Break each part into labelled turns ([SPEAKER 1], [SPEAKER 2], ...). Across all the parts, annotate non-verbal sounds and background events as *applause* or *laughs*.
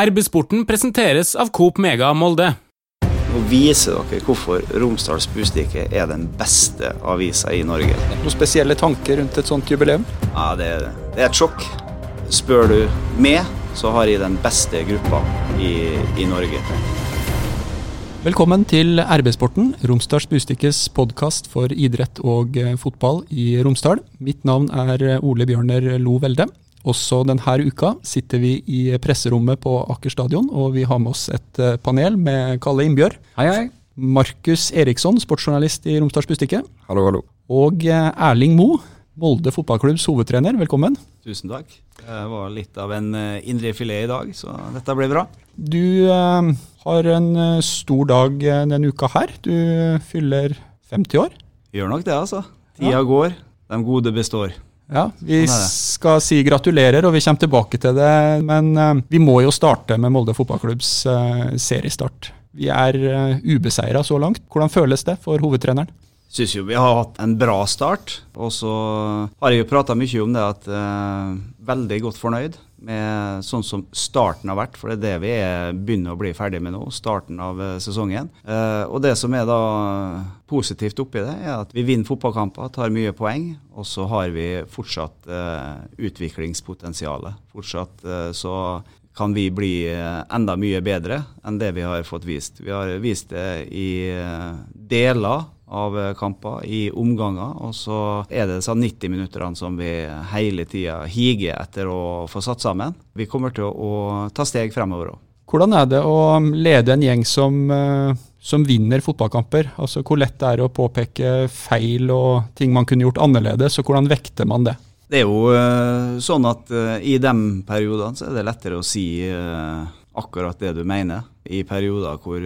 [SPEAKER 1] RB-sporten presenteres av Coop Mega Molde.
[SPEAKER 2] Nå viser dere hvorfor Romsdals Bustikke er den beste avisa i Norge.
[SPEAKER 3] Noen spesielle tanker rundt et sånt jubileum?
[SPEAKER 2] Ja, det, det er et sjokk. Spør du meg, så har jeg den beste gruppa i, i Norge.
[SPEAKER 3] Velkommen til RB-sporten, Romsdals Bustikkes podkast for idrett og eh, fotball i Romsdal. Mitt navn er eh, Ole Bjørner Lo Velde. Også denne uka sitter vi i presserommet på Aker stadion, og vi har med oss et eh, panel med Kalle Innbjørg.
[SPEAKER 4] Hei, hei.
[SPEAKER 3] Markus Eriksson, sportsjournalist i Romsdals Bustikke.
[SPEAKER 4] Hallo, hallo.
[SPEAKER 3] Og Erling Mo, Molde fotballklubbs hovedtrener. Velkommen.
[SPEAKER 2] Tusen takk. Det var litt av en indre filet i dag, så dette blir bra.
[SPEAKER 3] Du eh, har en stor dag denne uka her. Du fyller 50 år.
[SPEAKER 2] Gjør nok det, altså. Tida ja. går, de gode består.
[SPEAKER 3] Ja, Vi skal si gratulerer, og vi kommer tilbake til det. Men uh, vi må jo starte med Molde fotballklubbs uh, seriestart. Vi er uh, ubeseira så langt. Hvordan føles det for hovedtreneren?
[SPEAKER 2] Syns jo vi har hatt en bra start. Og så har jeg jo prata mye om det at uh, veldig godt fornøyd med sånn som starten har vært, for det er det vi er, begynner å bli ferdig med nå. Starten av uh, sesongen. Uh, og det som er da positivt oppi det, er at vi vinner fotballkamper, tar mye poeng. Og så har vi fortsatt utviklingspotensialet. Fortsatt så kan vi bli enda mye bedre enn det vi har fått vist. Vi har vist det i deler av eh, kamper i omganger. Og så er det disse 90 minuttene som vi hele tida higer etter å få satt sammen. Vi kommer til å ta steg fremover òg.
[SPEAKER 3] Hvordan er det å lede en gjeng som, eh, som, vinner fotballkamper? Altså Hvor lett det er å påpeke feil og ting man kunne gjort annerledes, og hvordan vekter man det?
[SPEAKER 2] Det er jo uh, sånn at uh, i de periodene så er det lettere å si uh, akkurat det du mener. I perioder hvor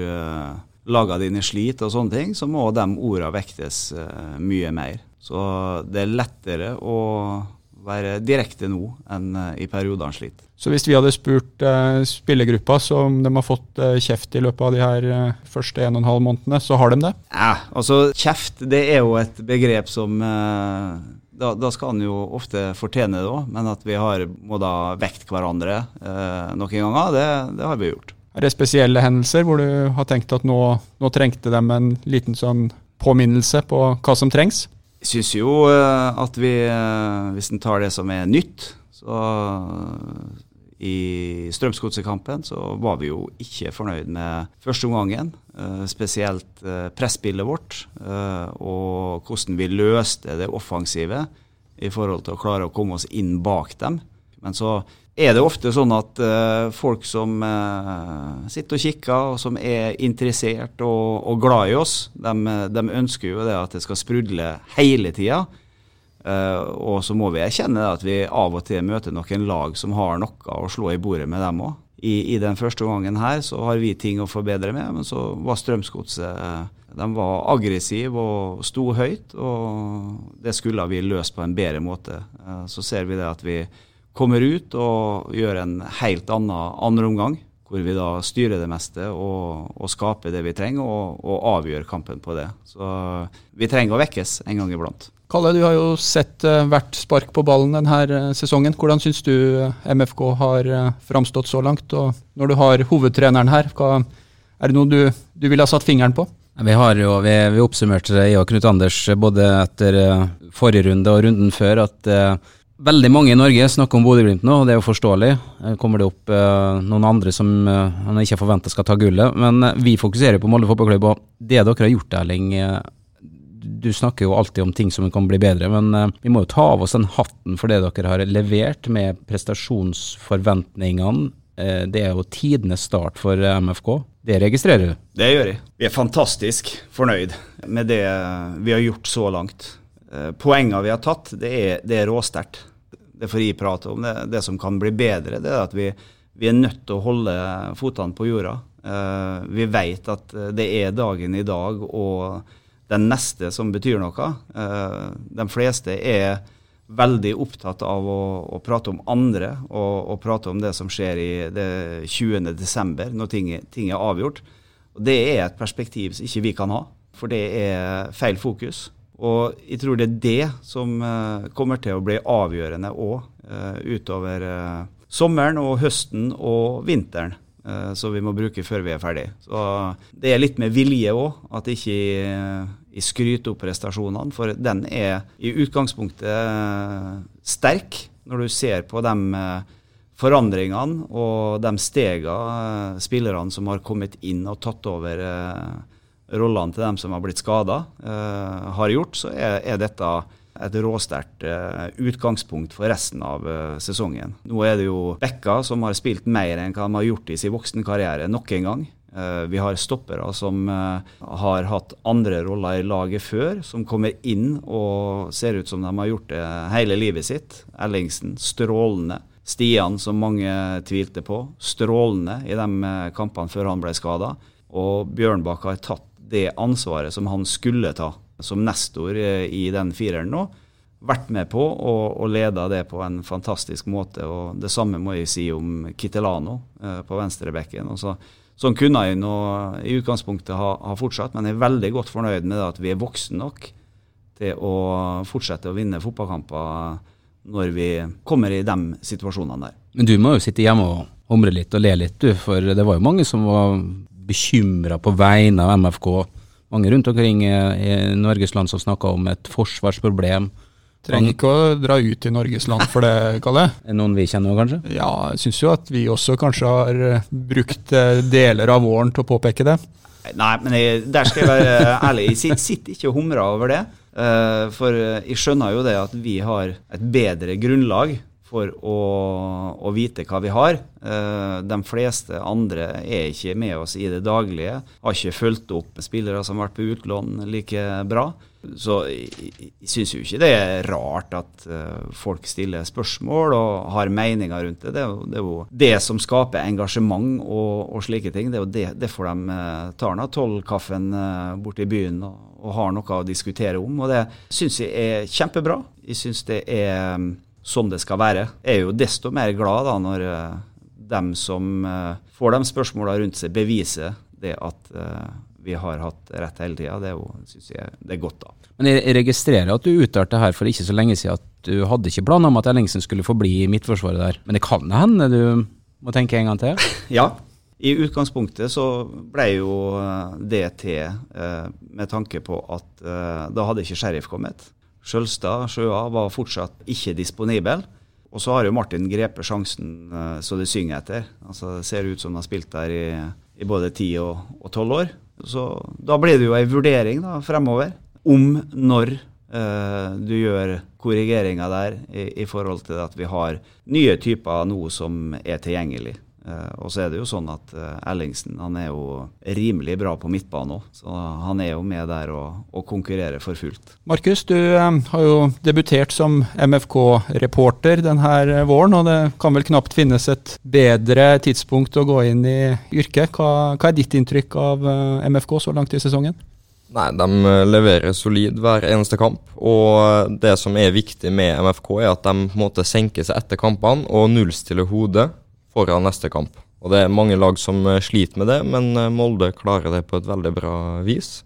[SPEAKER 2] lagene dine sliter og sånne ting, så må de ordene vektes mye mer. Så det er lettere å være direkte nå enn i periodene sliter.
[SPEAKER 3] Så hvis vi hadde spurt uh, spillergruppa som de har fått uh, kjeft i løpet av de her uh, første en og en halv månedene, så har de det?
[SPEAKER 2] Ja, altså kjeft det er jo et begrep som da, da, skal han jo ofte fortjene det òg, men at vi har må da vekt hverandre noen ganger, det, det har vi gjort.
[SPEAKER 3] Er det spesielle hendelser hvor du har tenkt at nå, nå trengte de en liten sånn påminnelse på hva som trengs?
[SPEAKER 2] Jeg syns jo eh, at vi, eh, hvis en tar det som er nytt, så eh, i Strømsgodset-kampen så var vi jo ikke fornøyd med første omgangen. Spesielt presspillet vårt og hvordan vi løste det offensive i forhold til å klare å komme oss inn bak dem. Men så er det ofte sånn at folk som sitter og kikker, og som er interessert og, og glad i oss, de, de, ønsker jo det at det skal sprudle hele tida. Uh, og så må vi erkjenne at vi av og til møter noen lag som har noe å slå i bordet med dem òg. I, I, den første gangen her så har vi ting å forbedre med, men så var Strømsgodset de var aggressive og sto høyt, og det skulle vi løst på en bedre måte. Så ser vi det at vi kommer ut og gjør en helt annen andre omgang, hvor vi da styrer det meste og, og skaper det vi trenger, og, og, avgjør kampen på det. Så vi trenger å vekkes en gang iblant.
[SPEAKER 3] Kalle, du har jo sett uh, hvert spark på ballen denne uh, sesongen. Hvordan syns du uh, MFK har framstått så langt? Og når du har hovedtreneren her, hva, er det noe du, du ville ha satt fingeren på?
[SPEAKER 4] Vi har jo, vi, vi oppsummerte det, jeg og Knut Anders, både etter forrige runde og runden før, at Veldig mange i Norge snakker om Bodø-Glimt nå, og det er jo forståelig. Kommer det opp eh, noen andre som eh, man ikke forventer skal ta gullet. Men eh, vi fokuserer på Molde fotballklubb, og det dere har gjort, Erling eh, Du snakker jo alltid om ting som kan bli bedre, men eh, vi må jo ta av oss den hatten for det dere har levert med prestasjonsforventningene. Eh, det er jo tidenes start for MFK. Det registrerer du?
[SPEAKER 2] Det gjør jeg. Vi er fantastisk fornøyd med det vi har gjort så langt. Eh, poengene vi har tatt, det er, det er råsterkt. Det får jeg prate om. Det, det, som kan bli bedre, det er at vi, vi er nødt til å holde fotene på jorda. Vi vet at det er dagen i dag og den neste som betyr noe. Uh, de fleste er veldig opptatt av å, å prate om andre og, og, prate om det som skjer i det 20. desember, når ting, ting, er avgjort. Og Det er et perspektiv som ikke vi kan ha, for det er feil fokus. Og jeg tror det er det som uh, kommer til å bli avgjørende òg eh, utover sommeren og høsten og vinteren. som vi må bruke før vi er ferdig. Så Det er litt med vilje òg, at ikke jeg skryter opp prestasjonene. For den er i utgangspunktet eh, sterk, når du ser på de forandringene og de stegene spillerne som har kommet inn og tatt over rollene til dem som har blitt skada, har gjort, så er, dette et råsterkt utgangspunkt for resten av sesongen. Nå er det jo Bekka som har spilt mer enn hva de har gjort i sin voksenkarriere nok en gang. Uh, vi har stoppere som har hatt andre roller i laget før, som kommer inn og ser ut som de har gjort det hele livet sitt. Ellingsen strålende. Stian, som mange tvilte på, strålende i de kampene før han ble skada. Og Bjørnbakk har tatt det ansvaret som han skulle ta som nestor eh, i den fireren nå. Vært med på og, og leda det på en fantastisk måte. og Det samme må jeg si om Kittelano eh, på venstrebekken. Så, sånn kunne jeg nå i utgangspunktet ha, ha, fortsatt, men jeg er veldig godt fornøyd med at vi er voksne nok til å fortsette å vinne fotballkamper når vi kommer i de situasjonene der.
[SPEAKER 4] Men du må jo sitte hjemme og humre litt og le litt, du. For det var jo mange som var bekymra på vegne av MFK mange rundt omkring i Norges land som snakka om et forsvarsproblem.
[SPEAKER 3] Trenger ikke å dra ut i Norges land for det, Kalle. *laughs*
[SPEAKER 4] Er noen vi kjenner kanskje?
[SPEAKER 3] Ja, jeg syns jo at vi også kanskje har eh, brukt eh, deler av våren til å påpeke det.
[SPEAKER 2] Nei, men jeg, der skal jeg være *laughs* ærlig. Jeg sitter ikke og humrer over det. Eh, for jeg skjønner jo det at vi har et bedre grunnlag for å, å, vite hva vi har. Eh, de fleste andre er ikke med oss i det daglige. Har ikke fulgt opp spillere som har vært på utlån like bra. Så jeg, syns jo ikke det er rart at uh, folk stiller spørsmål og har meninger rundt det. Det er jo det, er jo det som skaper engasjement og, og, slike ting. Det er jo derfor de uh, tar nå tolvkaffen uh, borte i byen og, og, har noe å diskutere om. Og det syns jeg er kjempebra. Jeg syns det er sånn det skal være. Jeg er jo desto mer glad da når uh, dem som uh, får de spørsmåla rundt seg, beviser det at uh, vi har hatt rett hele tida. Det syns jeg det er godt, da.
[SPEAKER 4] Men jeg registrerer at du uttalte her for ikke så lenge siden at du hadde ikke planer om at Ellingsen skulle forbli i midtforsvaret der. Men det kan hende du må tenke en gang til? *laughs*
[SPEAKER 2] ja. I utgangspunktet så ble jo det til med tanke på at da hadde ikke Sheriff kommet. Skjølstad, Sjøa, var fortsatt ikke disponibel. Og så har jo Martin grepet sjansen uh, så det synger etter. Altså, det ser ut som han har spilt der i, i både ti og tolv år. Så da blir det jo ei vurdering da, fremover om når eh, du gjør korrigeringer der i, i, forhold til at vi har nye typer nå som er tilgjengelig. Uh, og så er det jo sånn at uh, Ellingsen han er jo rimelig bra på midtbane òg, så han er jo med der og, og konkurrerer for fullt.
[SPEAKER 3] Markus, du um, har jo debutert som MFK-reporter denne våren, og det kan vel knapt finnes et bedre tidspunkt å gå inn i yrket. Hva, hva er ditt inntrykk av MFK så langt i sesongen?
[SPEAKER 5] Nei, De leverer solid hver eneste kamp. Og det som er viktig med MFK, er at de på en måte senker seg etter kampene og nullstiller hodet foran neste kamp. Og Det er mange lag som eh, sliter med det, men eh, Molde klarer det på et veldig bra vis.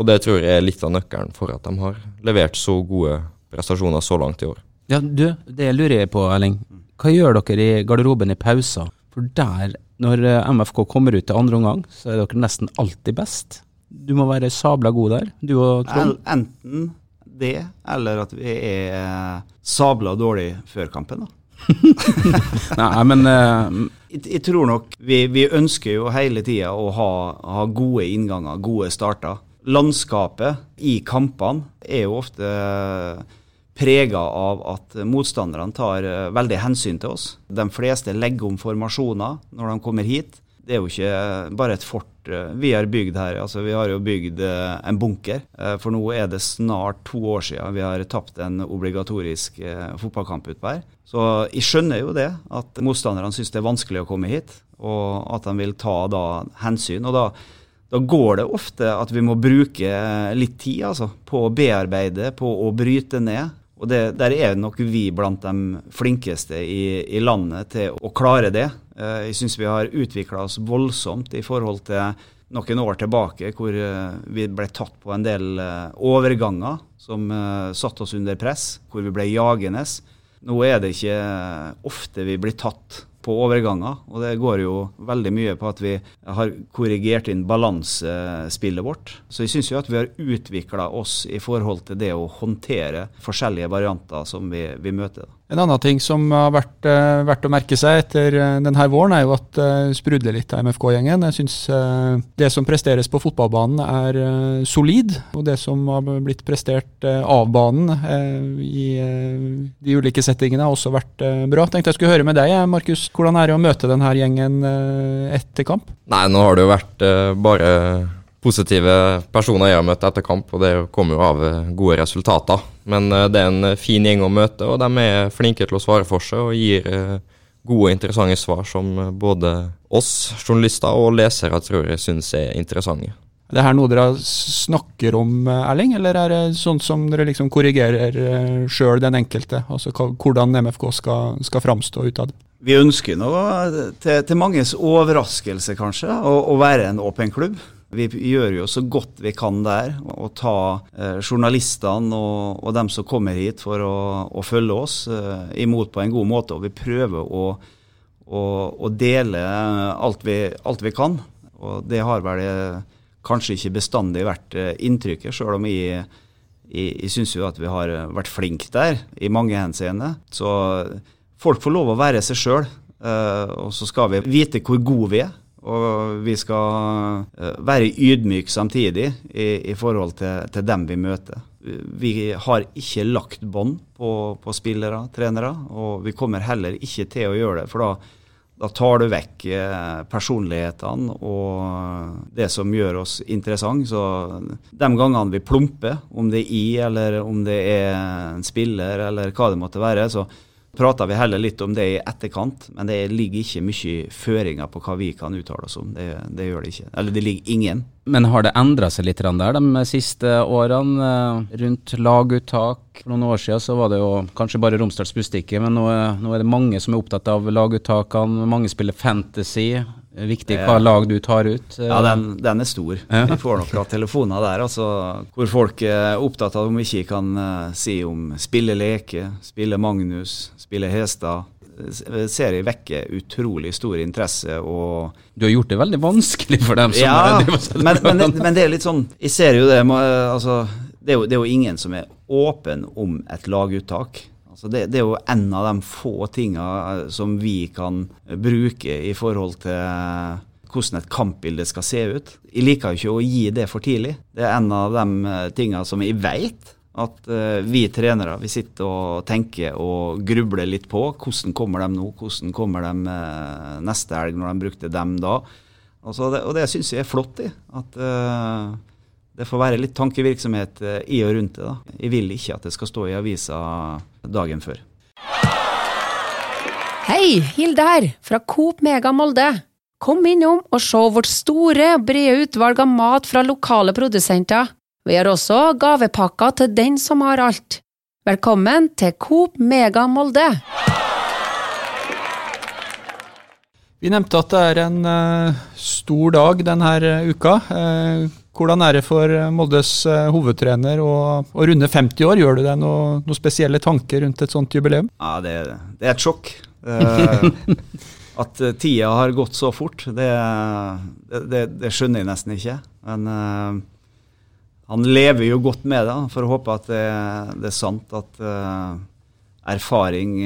[SPEAKER 5] Og det tror jeg er litt av nøkkelen for at de har levert så gode prestasjoner så langt i år.
[SPEAKER 4] Ja, du, Det lurer jeg på, Erling. Hva gjør dere i garderoben i pauser? For der, når eh, MFK kommer ut til andre omgang, så er dere nesten alltid best. Du må være sabla god der, du og Trond.
[SPEAKER 2] Enten det, eller at vi er sabla dårlig før kampen. da. *laughs*
[SPEAKER 4] Nei, men uh,
[SPEAKER 2] jeg, jeg, tror nok vi, vi ønsker jo hele tida å ha, ha, gode innganger, gode starter. Landskapet i kampene er jo ofte prega av at motstanderne tar eh, veldig hensyn til oss. De fleste legger om formasjoner når de kommer hit. Det er jo ikke bare et fort eh, vi har bygd her. Altså, vi har jo bygd eh, en bunker. Eh, for nå er det snart to år siden vi har tapt en obligatorisk fotballkamp utpå her. Så jeg skjønner jo det, at motstanderne syns det er vanskelig å komme hit. Og at de vil ta da hensyn. Og da, da går det ofte at vi må bruke litt tid altså, på å bearbeide, på å bryte ned. Og det, Der er nok vi blant de flinkeste i, i landet til å klare det. Eh, jeg syns vi har utvikla oss voldsomt i forhold til noen år tilbake, hvor eh, vi ble tatt på en del eh, overganger som satte oss under press, hvor vi ble jagende. Nå er det ikke ofte vi blir tatt på overganger. Og det går jo veldig mye på at vi har korrigert inn balansespillet vårt. Så jeg syns jo at vi har utvikla oss i forhold til det å håndtere forskjellige varianter som vi, vi møter.
[SPEAKER 3] En annen ting som har vært uh, verdt å merke seg etter uh, denne våren, er jo at det uh, sprudler litt av MFK-gjengen. Jeg syns uh, det som presteres på fotballbanen er solid, og det som har blitt prestert av banen i de ulike settingene har også vært bra. Tenkte jeg skulle høre med deg, Markus. Hvordan er det å møte denne gjengen etter kamp?
[SPEAKER 5] Nei, nå har det jo vært bare positive personer jeg har møtt etter kamp, og det kommer jo av eh, gode resultater. Men eh, det er en eh, fin gjeng å møte, og de er flinke til å svare for seg og gir gode og interessante svar som både oss journalister og lesere tror jeg syns er interessante.
[SPEAKER 3] Er det her noe dere snakker om, Erling, eller er det sånn som dere liksom korrigerer sjøl den enkelte? Altså hvordan MFK skal, skal framstå utad?
[SPEAKER 2] Vi ønsker nå til, til manges overraskelse, kanskje, å, å være en åpen klubb. Vi gjør jo så godt vi kan der, å ta eh, journalistene og, og, dem som kommer hit for å, å følge oss, eh, imot på en god måte. Og vi prøver å, å, å dele alt vi, alt vi, kan. Og det har vel eh, kanskje ikke bestandig vært eh, inntrykket, sjøl om jeg, jeg, syns jo at vi har vært flinke der i mange henseende. Så folk får lov å være seg sjøl. Eh, og så skal vi vite hvor gode vi er. Og vi skal eh, være ydmyke samtidig i, i forhold til, til, dem vi møter. Vi har ikke lagt bånd på, på, spillere, trenere, og vi kommer heller ikke til å gjøre det. For da, da tar du vekk eh, personlighetene og det som gjør oss interessante. Så de gangene vi plumper, om det er i eller om det er en spiller eller hva det måtte være, så, prater vi heller litt om det i etterkant, men det ligger ikke mye føringer på hva vi kan uttale oss om. Det, det gjør det ikke. Eller det ligger ingen.
[SPEAKER 4] Men har det endra seg litt der de siste årene, eh, rundt laguttak? For noen år siden så var det jo kanskje bare Romsdals Bustikke, men nå, nå, er det mange som er opptatt av laguttakene. Mange spiller fantasy. Viktig hva lag du tar ut.
[SPEAKER 2] Ja, den, den er stor. Ja. Vi får nok telefoner der altså, hvor folk er opptatt av om vi ikke kan uh, si om spille leke, spille Magnus, spille Hestad. Ser jeg vekker utrolig stor interesse. og
[SPEAKER 4] Du har gjort det veldig vanskelig for dem som
[SPEAKER 2] ja, men, men, men, det er litt sånn Jeg ser jo det altså, det, er jo, det er jo ingen som er åpen om et laguttak. Så det, det, er jo en av de få tingene eh, som vi kan bruke i forhold til eh, hvordan et kampbilde skal se ut. Jeg liker jo ikke å gi det for tidlig. Det er en av de tinga tingene som jeg vet at vi trenere vi sitter og tenker og grubler litt på. Hvordan kommer de nå? Hvordan kommer de neste helg, når de brukte dem da? Altså og det syns jeg er flott. i, at det får være litt tankevirksomhet eh, i og rundt det. da. Jeg vil ikke at det skal stå i avisa dagen før.
[SPEAKER 6] Hei, Hilde her, fra Coop Mega Molde. Kom innom og se vårt store, brede utvalg av mat fra lokale produsenter. Vi har også gavepakker til den som har alt. Velkommen til Coop Mega Molde.
[SPEAKER 3] Vi nevnte at det er en uh, stor dag denne uka. Uh, hvordan er det for eh, Moldes eh, hovedtrener å, å runde 50 år? Gjør du deg noen noe spesielle tanker rundt et sånt jubileum?
[SPEAKER 2] Ja, Det, det er et sjokk. Uh, *laughs* at tida har gått så fort, det, det, det skjønner jeg nesten ikke. Men uh, han lever jo godt med det, for å håpe at det, er sant at uh, erfaring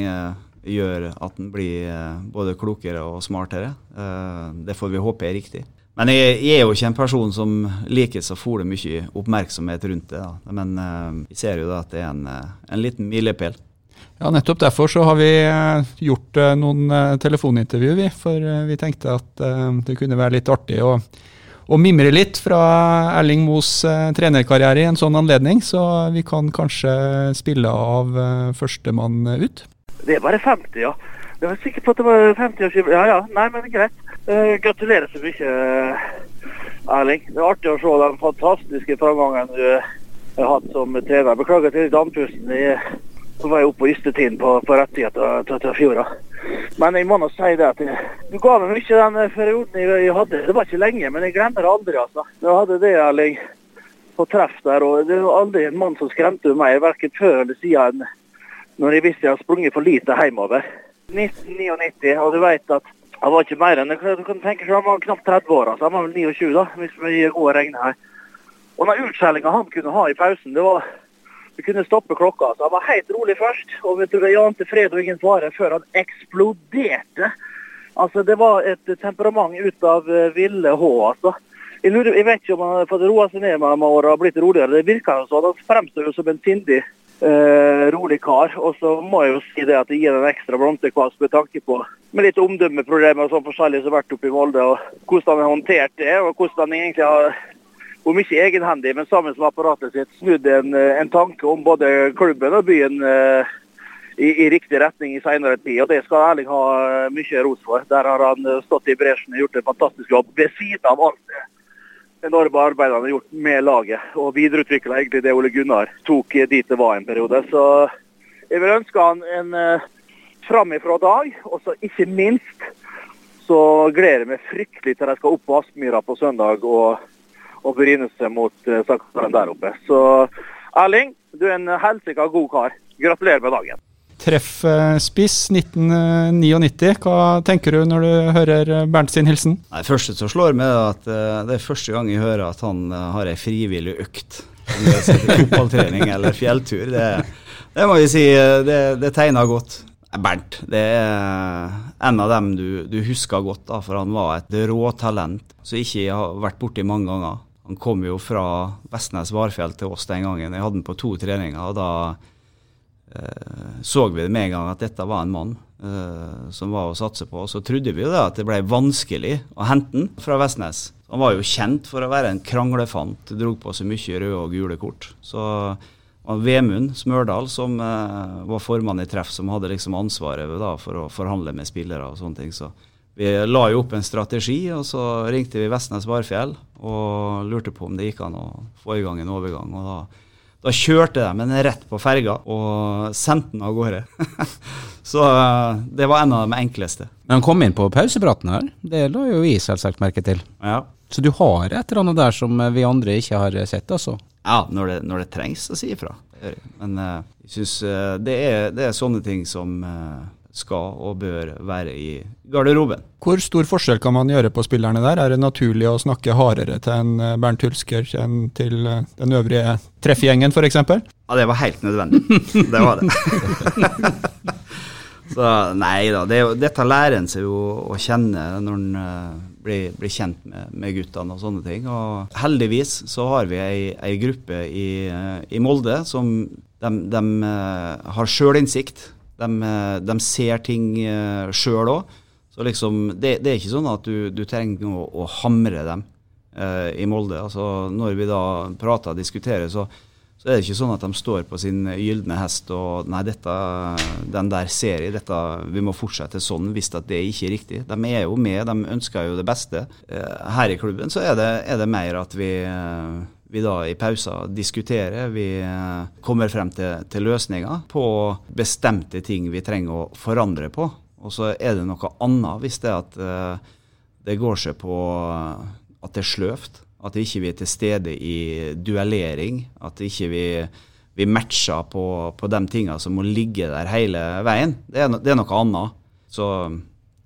[SPEAKER 2] gjør at han blir både klokere og smartere. det får vi håpe er riktig. Men jeg, jeg, er jo ikke en person som liker så fole mye oppmerksomhet rundt det. Da. Men uh, vi ser jo da at det er en, uh, en liten milepæl.
[SPEAKER 3] Ja, nettopp derfor så har vi uh, gjort noen telefonintervju, vi. For vi tenkte at det kunne være litt artig å, å mimre litt fra Erling Moes trenerkarriere i en sånn anledning. Så vi kan kanskje spille av førstemann ut.
[SPEAKER 7] Det er bare 50, ja. Jeg var sikker på at det var 50-årsjubileum. Ja ja, nei, men greit. Uh, gratulerer så mye, Erling. Det er artig å se den fantastiske framgangen du uh, har hatt som trener. Beklager til andpusten på vei opp på Ystetiden på, på rettigheter til fjorda. Men jeg må nå si det at jeg, du ga meg mye den perioden jeg, jeg, hadde. Det var ikke lenge, men jeg glemmer det aldri. altså. Jeg hadde det, Erling, på treff der. og Det var aldri en mann som skremte meg, verken før eller siden når jeg visste jeg hadde sprunget for lite hjemover. 1999, og du vet at han var ikke mer enn du kan tenke seg, han var knapt 30 år. altså Han var vel 29, da, hvis vi går og regner her. Og den utskjellinga han kunne ha i pausen, det var Du kunne stoppe klokka. altså Han var helt rolig først, og vet du, det ante fred og ingen fare før han eksploderte. Altså, Det var et temperament ut av eh, ville H, altså. Jeg, lurer, jeg vet ikke om han har fått roa seg ned med åra og blitt roligere. Det virker jo sånn. Han fremstår jo som en sindig eh, rolig kar. Og så må jeg jo si det at det gir en ekstra blomsterkvast med tanke på med litt omdømmeproblemer og sånn forskjellig som har vært oppe i Molde, og hvordan han har håndtert det. Og hvordan han egentlig har om ikke egenhendig, men sammen med apparatet sitt snudd en, en tanke om både klubben og byen eh, i, i, riktig retning i senere tid. Og det skal Erling ha eh, mye ros for. Der har han eh, stått i bresjen og gjort en fantastisk jobb ved siden av alt det enorme arbeidet han har gjort med laget. Og videreutvikla egentlig det Ole Gunnar tok dit det var en periode. Så jeg vil ønske han en uh, framifrå dag. Og så ikke minst så gleder jeg meg fryktelig til de skal opp på Aspmyra på søndag og, og bryne seg mot Sakaren der oppe. Så Erling, du er en helsika god kar. Gratulerer med dagen.
[SPEAKER 3] Treffspiss 1999. Hva tenker du når du hører Bernt sin hilsen?
[SPEAKER 2] Det første som slår meg, er at uh, det er første gang jeg hører at han uh, har ei frivillig økt. Om fotballtrening eller fjelltur. Det, det, må vi si, det, det tegner godt. Bernt det er en av dem du, du husker godt, da, for han var et råtalent som ikke jeg har vært borti mange ganger. Han kom jo fra Vestnes Varfjell til oss den gangen. Jeg hadde han på to treninger. og da Eh, så vi det med en gang at dette var en mann uh, som var å satse på. Så trodde vi jo da at det ble vanskelig å hente han fra Vestnes. Han var jo kjent for å være en kranglefant, dro på så mye røde og gule kort. Så Vemund Smørdal, som uh, var formann i Treff, som hadde liksom ansvaret da, for å forhandle med spillere og sånne ting. Så vi la jo opp en strategi, og så ringte vi Vestnes Varfjell og lurte på om det gikk an å få i gang en overgang. og da da kjørte de den rett på ferga og sendte den av gårde. *laughs* så eh, det var en av de enkleste.
[SPEAKER 4] Men han kom inn på pausepraten her, det la jo vi selvsagt merke til.
[SPEAKER 2] Ja.
[SPEAKER 4] Så du har et eller annet der som vi andre ikke har sett, altså?
[SPEAKER 2] Ja, når det, når det trengs å si ifra. Men uh, jeg syns uh, det, det, er sånne ting som uh, skal og bør være i garderoben.
[SPEAKER 3] Hvor stor forskjell kan man gjøre på spillerne der? Er det naturlig å snakke hardere til en eh, Bernt Hulsker enn til eh, den øvrige treffgjengen f.eks.?
[SPEAKER 2] Ja, det var helt nødvendig. Det var det. *laughs* Så nei da, det, dette lærer en seg jo å kjenne når en uh, blir, blir, kjent med, med, guttene og sånne ting. Og heldigvis så har vi ei, ei gruppe i, i, Molde som de, de har sjølinnsikt. De, eh, de ser ting uh, sjøl òg. Så liksom, det, det, er ikke sånn at du, du trenger å, å hamre dem eh, i Molde. Altså, når vi da prater og diskuterer, så, så, er det ikke sånn at de står på sin gylne hest og Nei, dette, den der ser jeg, dette, vi må fortsette sånn hvis at det ikke er riktig. De er jo med, de ønsker jo det beste. Eh, her i klubben så er det, er det mer at vi vi da i pauser diskuterer. Vi eh, kommer frem til, til, løsninger på bestemte ting vi trenger å forandre på. Og så er det noe annet hvis det er at uh, det går seg på at det er sløvt. At ikke vi er til stede i duellering. At ikke vi, vi matcher på, på de tingene som må ligge der hele veien. Det er, no, det er noe annet. Så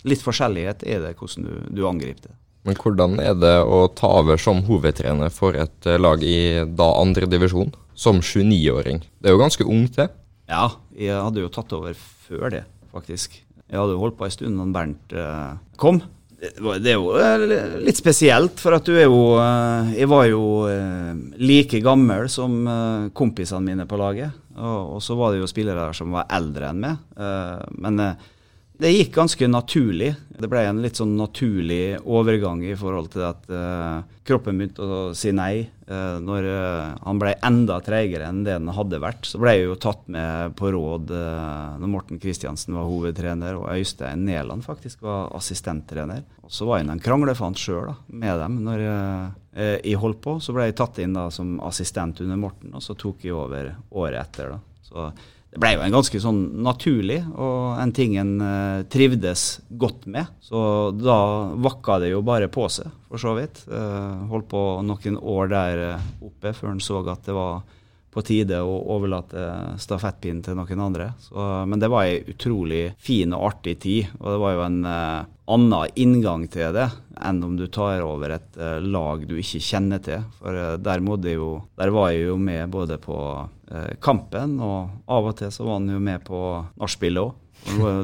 [SPEAKER 2] litt forskjellighet er det hvordan du, du angriper det.
[SPEAKER 5] Men hvordan er det å ta over som hovedtrener for et eh, lag i da andredivisjon, som 29-åring? Det er jo ganske ungt, det?
[SPEAKER 2] Ja, jeg hadde jo tatt over før det, faktisk. Jeg hadde jo holdt på en stund da Bernt eh, kom. Det er jo eh, litt spesielt, for at du er jo Jeg var jo like gammel som kompisene mine på laget. Og, så var det jo spillere der som var eldre enn meg. Men det gikk ganske naturlig. Det ble en litt sånn naturlig overgang i forhold til at uh, kroppen begynte å si nei. Uh, når uh, han ble enda treigere enn det han hadde vært, så ble jeg jo tatt med på råd når Morten Kristiansen var hovedtrener, og Øystein Neland faktisk var assistenttrener. Og så var jeg en kranglefant sjøl med dem. Når jeg holdt på, så ble jeg tatt inn da som assistent under Morten, og så tok jeg over året etter. da. Så det ble jo en ganske sånn naturlig, og en ting en uh, trivdes godt med. Så da vakka det jo bare på seg, for så vidt. Uh, holdt på noen år der uh, oppe før en så at det var på tide å overlate stafettpinnen til noen andre. Så, men det var ei utrolig fin og artig tid, og det var jo en eh, annen inngang til det enn om du tar over et eh, lag du ikke kjenner til. For eh, der, jo, der, var jeg jo med både på eh, kampen, og av og til så var han jo med på nachspielet òg.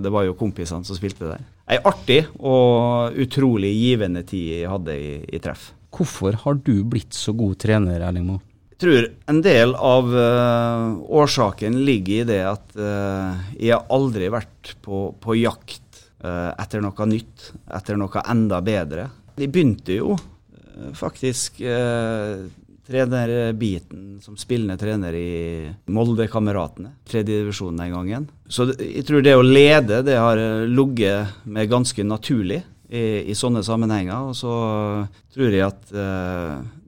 [SPEAKER 2] Det var jo kompisene som spilte der. Ei artig og utrolig givende tid jeg hadde i, i treff.
[SPEAKER 4] Hvorfor har du blitt så god trener, Erling Moe?
[SPEAKER 2] Jeg tror en del av uh, årsaken ligger i det at uh, jeg har aldri vært på, på jakt uh, etter noe nytt, etter noe enda bedre. De begynte jo faktisk trenerbiten som spillende trener i Molde-kameratene, tredjedivisjon den gangen. Så jeg tror det å lede, det har ligget med ganske naturlig i, i, sånne sammenhenger. Og så tror jeg at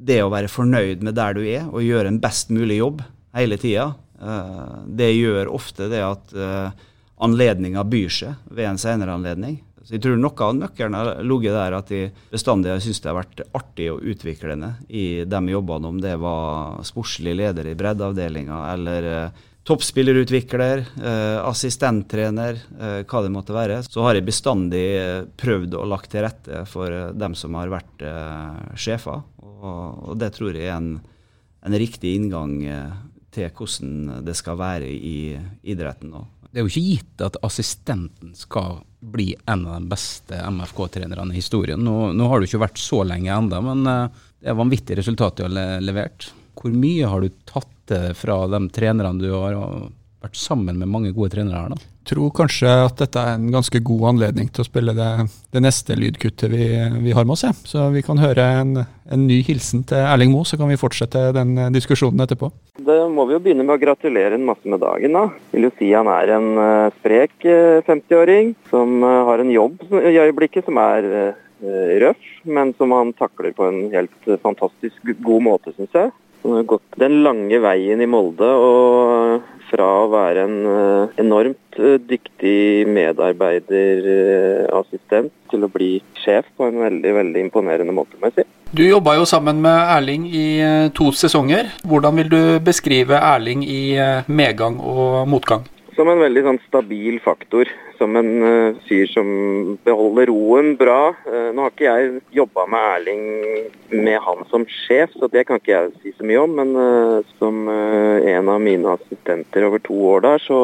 [SPEAKER 2] det å være fornøyd med der du er, og gjøre en best mulig jobb hele tida, eh, det gjør ofte det at uh, anledninga byr seg ved en senere anledning. Så jeg tror noe av nøkkelen har ligget der at jeg bestandig har syntes det har vært artig og utviklende i de jobbene, om det var sportslig leder i breddeavdelinga eller uh, toppspillerutvikler, eh, assistenttrener, eh, hva det måtte være, så har jeg bestandig eh, prøvd å lagt til rette for eh, dem som har vært eh, sjefer. Og, og, det tror jeg er en, en riktig inngang eh, til hvordan det skal være i idretten nå.
[SPEAKER 4] Det er jo ikke gitt at assistenten skal bli en av de beste MFK-trenerne i historien. Nå, nå, har du ikke vært så lenge enda, men det er vanvittige resultater du har levert. Hvor mye har du tatt fra de trenerne du har vært sammen med mange gode trenere her? da?
[SPEAKER 3] tror kanskje at dette er en ganske god anledning til å spille det, det neste lydkuttet vi, vi, har med oss. Ja. Så vi kan høre en, en ny hilsen til Erling Moe, så kan vi fortsette den diskusjonen etterpå.
[SPEAKER 8] Da må vi jo begynne med å gratulere en masse med dagen. da. Vil jo si han er en uh, sprek uh, 50-åring som uh, har en jobb i øyeblikket som er røff, men som han takler på en helt fantastisk god måte, syns jeg. Han har gått den lange veien i Molde, og fra å være en eh, enormt eh, dyktig medarbeiderassistent til å bli sjef på en veldig veldig imponerende måte, må jeg si.
[SPEAKER 3] Du jobba jo sammen med Erling i eh, to sesonger. Hvordan vil du beskrive Erling i medgang og motgang?
[SPEAKER 8] Som en veldig sånn, stabil faktor som en uh, fyr som beholder roen bra. Uh, nå har ikke jeg jobba med Erling med han som sjef, så det kan ikke jeg si så mye om. Men uh, som en av mine assistenter over to år der, så,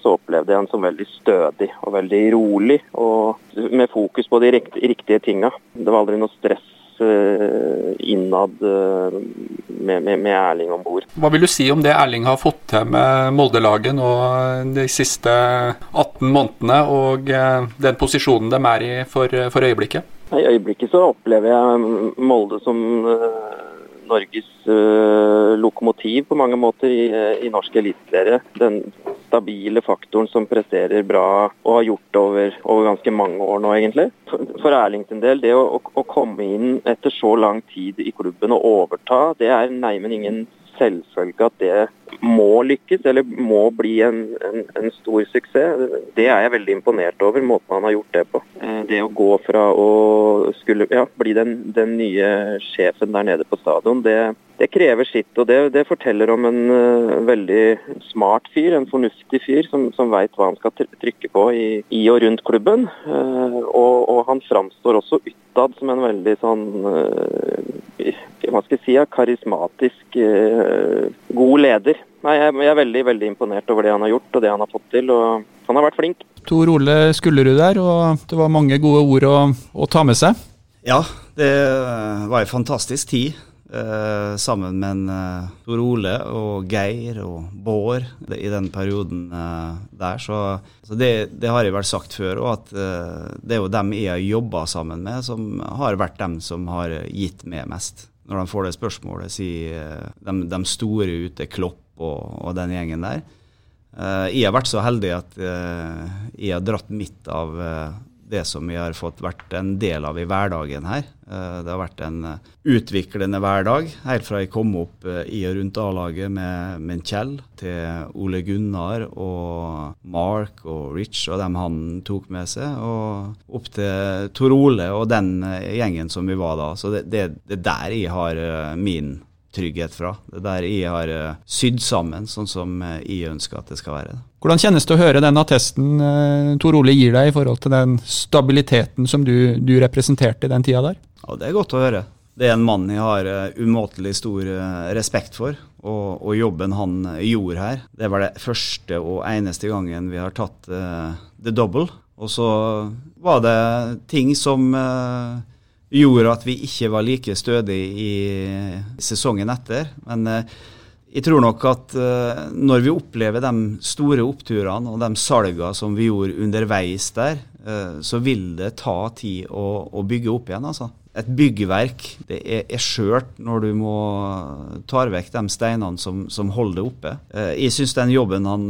[SPEAKER 8] så, opplevde jeg han som veldig stødig og veldig rolig. Og med fokus på de riktige tinga. Det var aldri noe stress innad med, med, med Erling om bord.
[SPEAKER 3] Hva vil du si om det Erling har fått til med Molde-laget nå de siste 18 månedene, og eh, den posisjonen de er i for, for øyeblikket?
[SPEAKER 8] I øyeblikket så opplever jeg Molde som Norges uh, lokomotiv på mange måter i, i norsk eliteserie. Den stabile faktoren som presterer bra og har gjort det over, over ganske mange år nå, egentlig. For, for Erling sin del, det å, å, å, komme inn etter så lang tid i klubben og overta, det er neimen ingen selvfølge at det må lykkes, eller må bli en, en, en, stor suksess. Det er jeg veldig imponert over, måten han har gjort det på. Eh, det å gå fra å skulle ja, bli den, den, nye sjefen der nede på stadion, det, det krever sitt. Og det, det forteller om en uh, veldig smart fyr, en fornuftig fyr, som, som veit hva han skal trykke på i, i og rundt klubben. Uh, og, og, han framstår også utad som en veldig sånn uh, hva skal jeg si, karismatisk, god leder. Nei, jeg, jeg, er veldig veldig imponert over det han har gjort og det han har fått til. og Han har vært flink.
[SPEAKER 3] Tor Ole Skullerud der, og det var mange gode ord å, å ta med seg.
[SPEAKER 2] Ja, det var en fantastisk tid. Eh, sammen med en, eh, Tor Ole og Geir og Bård i den perioden eh, der. Så, så det, det, har jeg vel sagt før, òg, at eh, det er jo dem jeg har jobba sammen med, som har vært dem som har gitt meg mest. Når de får det spørsmålet, sier de, de store ute, Klopp og, og den gjengen der. Uh, jeg har vært så heldig at uh, jeg har dratt mitt av uh, det som vi har fått vært en del av i hverdagen her. det har vært en utviklende hverdag, helt fra jeg kom opp i og rundt A-laget med, med Kjell, til Ole Gunnar og Mark og Rich og dem han tok med seg, og opp til Tor Ole og den gjengen som vi var da. Så det er der jeg har min trygghet fra. Det er der jeg har uh, sydd sammen, sånn som uh, jeg ønsker at det skal være.
[SPEAKER 3] Hvordan kjennes det å høre den attesten uh, Tor Ole gir deg i forhold til den stabiliteten som du, du representerte i den tida der?
[SPEAKER 2] Ja, Det er godt å høre. Det er en mann jeg har umåtelig stor respekt for, og, og, jobben han gjorde her. Det var det første og eneste gangen vi har tatt the double. Og så var det ting som gjorde at vi ikke var like stødige i sesongen etter. Men eh, jeg tror nok at eh, når vi opplever de store oppturene og de salgene som vi gjorde underveis der, eh, så vil det ta tid å, å bygge opp igjen. altså. Et byggverk det er, er skjørt når du må ta vekk de steinene som, som holder det oppe. Jeg syns den jobben han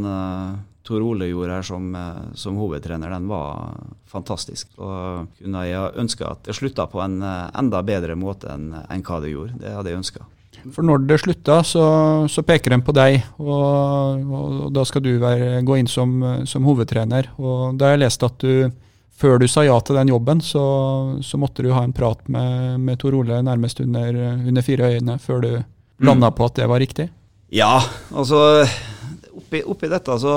[SPEAKER 2] Tor Ole gjorde her som, eh, som, hovedtrener, den var fantastisk. Og kunne jeg ønska at det slutta på en eh, enda bedre måte enn en hva det gjorde. Det hadde jeg ønska.
[SPEAKER 3] For når det slutta, så, så peker de på deg, og, og da skal du være, gå inn som, som, hovedtrener. Og da har jeg lest at du, før du sa ja til den jobben, så, så måtte du ha en prat med, med Tor Ole nærmest under, under fire øyne før du mm. landa på at det var riktig?
[SPEAKER 2] Ja, altså oppi, oppi dette så,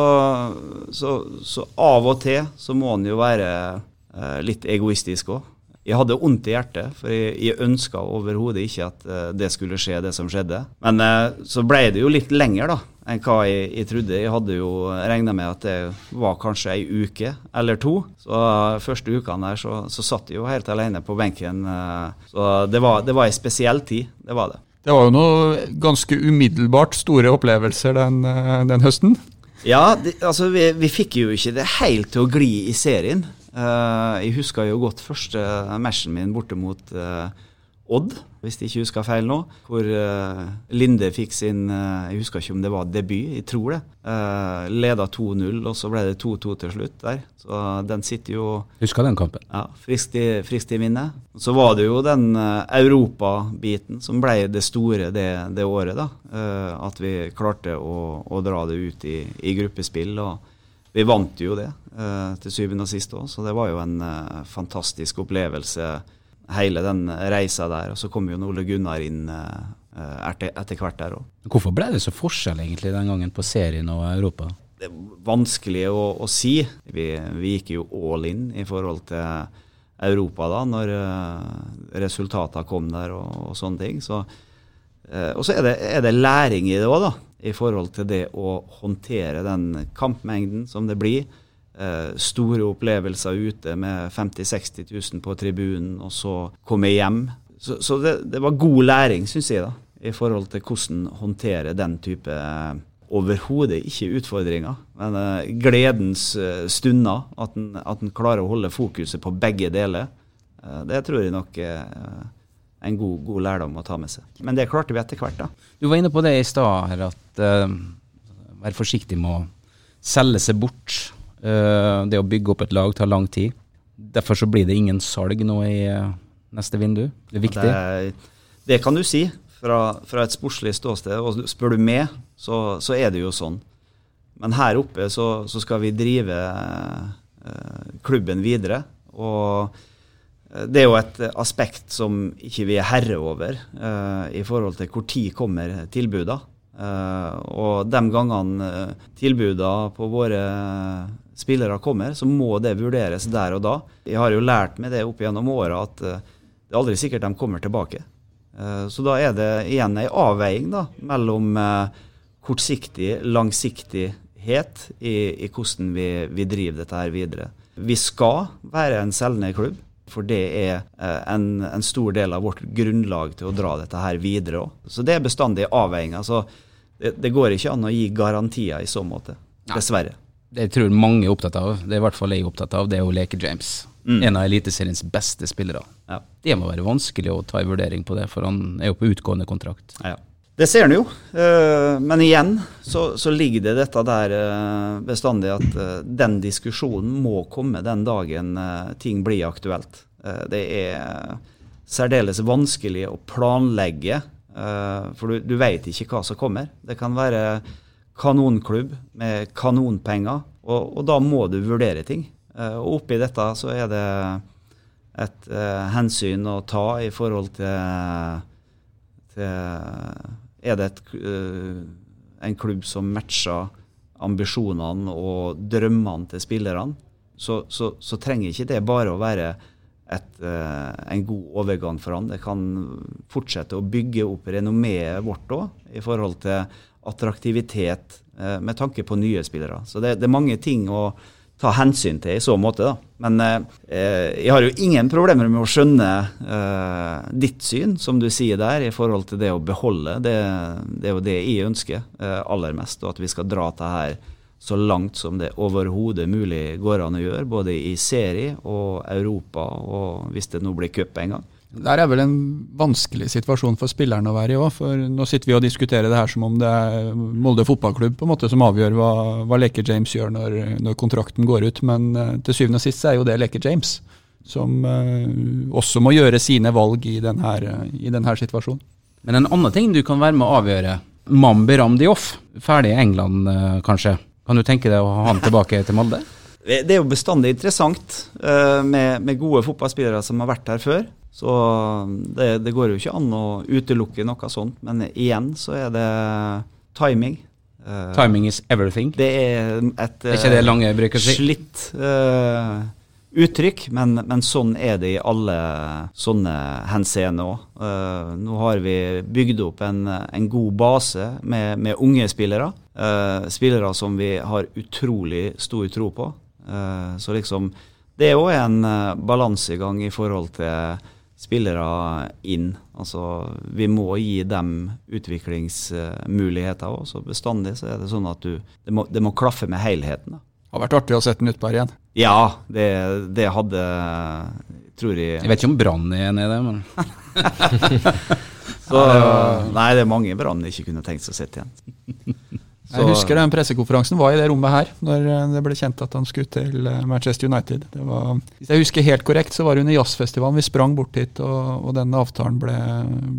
[SPEAKER 2] så, så, av og til så må en jo være eh, litt egoistisk òg. Jeg hadde vondt i hjertet, for jeg, jeg ønska overhodet ikke at uh, det skulle skje, det som skjedde. Men uh, så ble det jo litt lenger da, enn hva jeg, jeg trodde. Jeg hadde jo regna med at det var kanskje ei uke eller to. Så første ukene der så, så, satt jeg jo helt alene på benken. så det var, det var ei spesiell tid, det var det.
[SPEAKER 3] Det var jo noe ganske umiddelbart store opplevelser den, eh, den høsten?
[SPEAKER 2] Ja, det, altså vi, vi, fikk jo ikke det helt til å gli i serien. Uh, jeg husker jo godt første matchen min borte mot uh, Odd, hvis jeg ikke husker feil nå. Hvor uh, Linde fikk sin uh, Jeg husker ikke om det var debut, jeg tror det. Uh, Leda 2-0, og så ble det 2-2 til slutt der. Så den sitter jo
[SPEAKER 4] Husker den kampen.
[SPEAKER 2] Ja, Friskt i, friskt i minnet. Så var det jo den europabiten som ble det store det, det året, da. at vi klarte å, å, dra det ut i, i gruppespill. og vi vant jo det til syvende og sist òg, så det var jo en fantastisk opplevelse hele den reisa der. Og så kom jo Ole Gunnar inn etter, etter, hvert der òg.
[SPEAKER 4] Hvorfor ble det så forskjell egentlig den gangen på serien og Europa?
[SPEAKER 2] Det er vanskelig å, å si. Vi, vi, gikk jo all in i forhold til Europa da, når uh, resultatene kom der og, og sånne ting. Så, og så er det, er det, læring i det òg, da. I forhold til det å håndtere den kampmengden som det blir eh, store opplevelser ute med 50 000-60 000 på tribunen, og så komme hjem. Så, så det, det, var god læring, syns jeg, da, i forhold til hvordan håndtere den type eh, Overhodet ikke utfordringer, men eh, gledens eh, stunder. At en, klarer å holde fokuset på begge deler. Eh, det tror jeg nok er en god, god, lærdom å ta med seg. Men det klarte vi etter hvert. da.
[SPEAKER 4] Du var inne på det i stad, at uh, vær forsiktig med å selge seg bort Eh, det å bygge opp et lag tar lang tid. Derfor så blir det ingen salg nå i eh, neste vindu. Det er viktig.
[SPEAKER 2] Det, det kan du si fra, fra, et sportslig ståsted. Og spør du meg, så, så, er det jo sånn. Men her oppe så, så skal vi drive eh, klubben videre. Og eh, det er jo et aspekt som ikke vi er herre over eh, i forhold til tid kommer tilbudene. Eh, og de gangene tilbudene på våre spillere kommer, så må det vurderes der og da. Jeg har jo lært meg det opp gjennom åra at uh, det er aldri sikkert de kommer tilbake. Uh, så da er det igjen ei avveiing da, mellom uh, kortsiktig, langsiktighet i, i hvordan vi, vi, driver dette her videre. Vi skal være en selgende klubb. For det er en, en, stor del av vårt grunnlag til å dra dette her videre òg. Så det er bestandig avveininger. Så det, det, går ikke an å gi garantier i så måte. Dessverre
[SPEAKER 4] det jeg tror mange er opptatt av, det er i hvert fall jeg er opptatt av, det er å leke James. Mm. En av Eliteseriens beste spillere. Ja. Det må være vanskelig å ta en vurdering på det, for han er jo på utgående kontrakt.
[SPEAKER 2] Ja. Det ser han jo, uh, men igjen så, så, ligger det dette der uh, bestandig at uh, den diskusjonen må komme den dagen ting blir aktuelt. det er særdeles vanskelig å planlegge, for du, du vet ikke hva som kommer. Det kan være kanonklubb med kanonpenger, og, og da må du vurdere ting. Uh, og oppi dette så er det et eh, hensyn å ta i forhold til, til Er det et, eh, en klubb som matcher ambisjonene og drømmene til spillerne, så, så, så trenger ikke det bare å være et, eh, en god overgang for han. Det kan fortsette å bygge opp renommeet vårt òg, i forhold til attraktivitet eh, med tanke på nye spillere. Så det, det, er mange ting å ta hensyn til i så måte. da. Men eh, jeg har jo ingen problemer med å skjønne eh, ditt syn, som du sier der, i forhold til det å beholde. Det, det er jo det jeg ønsker eh, aller mest, og at vi skal dra til her så langt som det overhodet mulig går an å gjøre, både i serie og Europa, og hvis det nå blir cup en gang.
[SPEAKER 3] Det er vel en vanskelig situasjon for spillerne å være i òg. For nå sitter vi og diskuterer det her som om det er Molde fotballklubb på en måte som avgjør hva, hva Leke James gjør når, når, kontrakten går ut. Men uh, til syvende og sist er jo det Leke James som uh, også må gjøre sine valg i denne, i denne situasjonen.
[SPEAKER 4] Men en annen ting du kan være med å avgjøre. Mambi Ramdioff, ferdig i England uh, kanskje. Kan du tenke deg å ha han tilbake til Molde? *laughs*
[SPEAKER 2] Det er jo bestandig interessant uh, med, med, gode fotballspillere som har vært her før. Så det, det, går jo ikke an å utelukke noe sånt. Men igjen så er det timing.
[SPEAKER 4] Uh, timing is everything.
[SPEAKER 2] Det er et
[SPEAKER 4] uh, er si?
[SPEAKER 2] slitt uttrykk, men, men, sånn er det i alle sånne henseende òg. Uh, nå har vi bygd opp en, en god base med, med unge spillere. Uh, spillere som vi har utrolig stor tro på. Uh, så liksom Det er òg en balansegang i forhold til spillere inn. Altså, vi må gi dem utviklingsmuligheter òg. Så bestandig så er det sånn at du Det må, det må klaffe med helheten. da.
[SPEAKER 3] Det har vært artig å sette den utpå her igjen.
[SPEAKER 2] Ja, det, det, hadde tror jeg
[SPEAKER 4] Jeg vet ikke om Brann er enig *laughs* i det, men
[SPEAKER 2] Så, Nei, det er mange Brann ikke kunne tenkt seg å sitte igjen. *laughs*
[SPEAKER 3] Så. Jeg husker den pressekonferansen var i det rommet her, når det ble kjent at han skulle til eh, Manchester United. Var, hvis jeg husker helt korrekt, så var det under jazzfestivalen vi sprang bort hit, og, og den avtalen ble,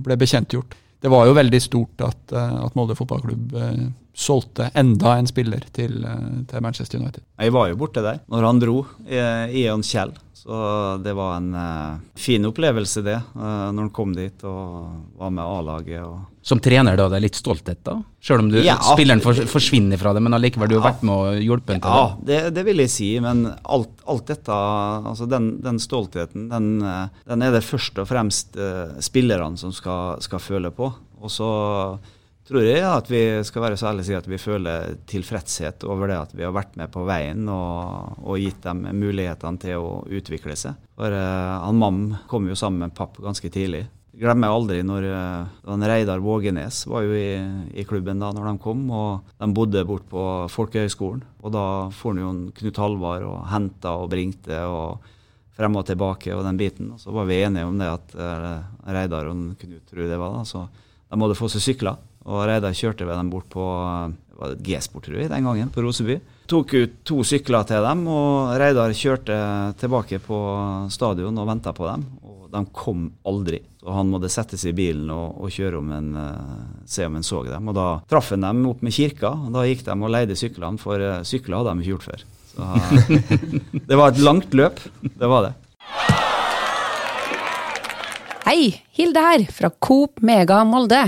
[SPEAKER 3] ble bekjentgjort det var jo veldig stort at, eh, at Molde fotballklubb eh, solgte enda en spiller til, eh, til, Manchester United.
[SPEAKER 2] Jeg var jo borte der når han dro, Ian Kjell. Så det var en uh, fin opplevelse, det, uh, når han kom dit og var med A-laget.
[SPEAKER 4] Som trener, da? Det er litt stolthet, da? Selv om du, ja, spilleren for, forsvinner fra det, men allikevel du har vært med og hjulpet til
[SPEAKER 2] ja, det? Ja, det, vil jeg si. Men alt, alt dette, altså den, den stoltheten, den, den, er det først og fremst uh, spillerne som skal, skal føle på. Og så tror jeg at vi skal være så ærlige å si at vi føler tilfredshet over det at vi har vært med på veien og, og gitt dem mulighetene til å utvikle seg. For uh, han Mam kom jo sammen med papp ganske tidlig. Glemmer aldri når uh, Reidar Vågenes var jo i, i, klubben da når de kom. og De bodde bort på Folkehøgskolen. Og da får han jo Knut Halvard og henta og bringte. og frem og tilbake og den biten. Og så var vi enige om det at uh, Reidar og Knut, tror det var, da, så de måtte få seg sykler. Og Reidar kjørte ved dem bort på G-sport, tror jeg, den gangen, på Roseby. Tok ut to sykler til dem, og Reidar kjørte tilbake på stadion og venta på dem. Og de kom aldri. Så han måtte sette seg i bilen og, og kjøre om en, uh, se om han så dem. Og da traff han dem opp med kirka, og da gikk de og leide syklene, for uh, sykler hadde de ikke gjort før. Så uh, *laughs* det var et langt løp, det var det.
[SPEAKER 6] Hei, Hilde her, fra Coop Mega Molde.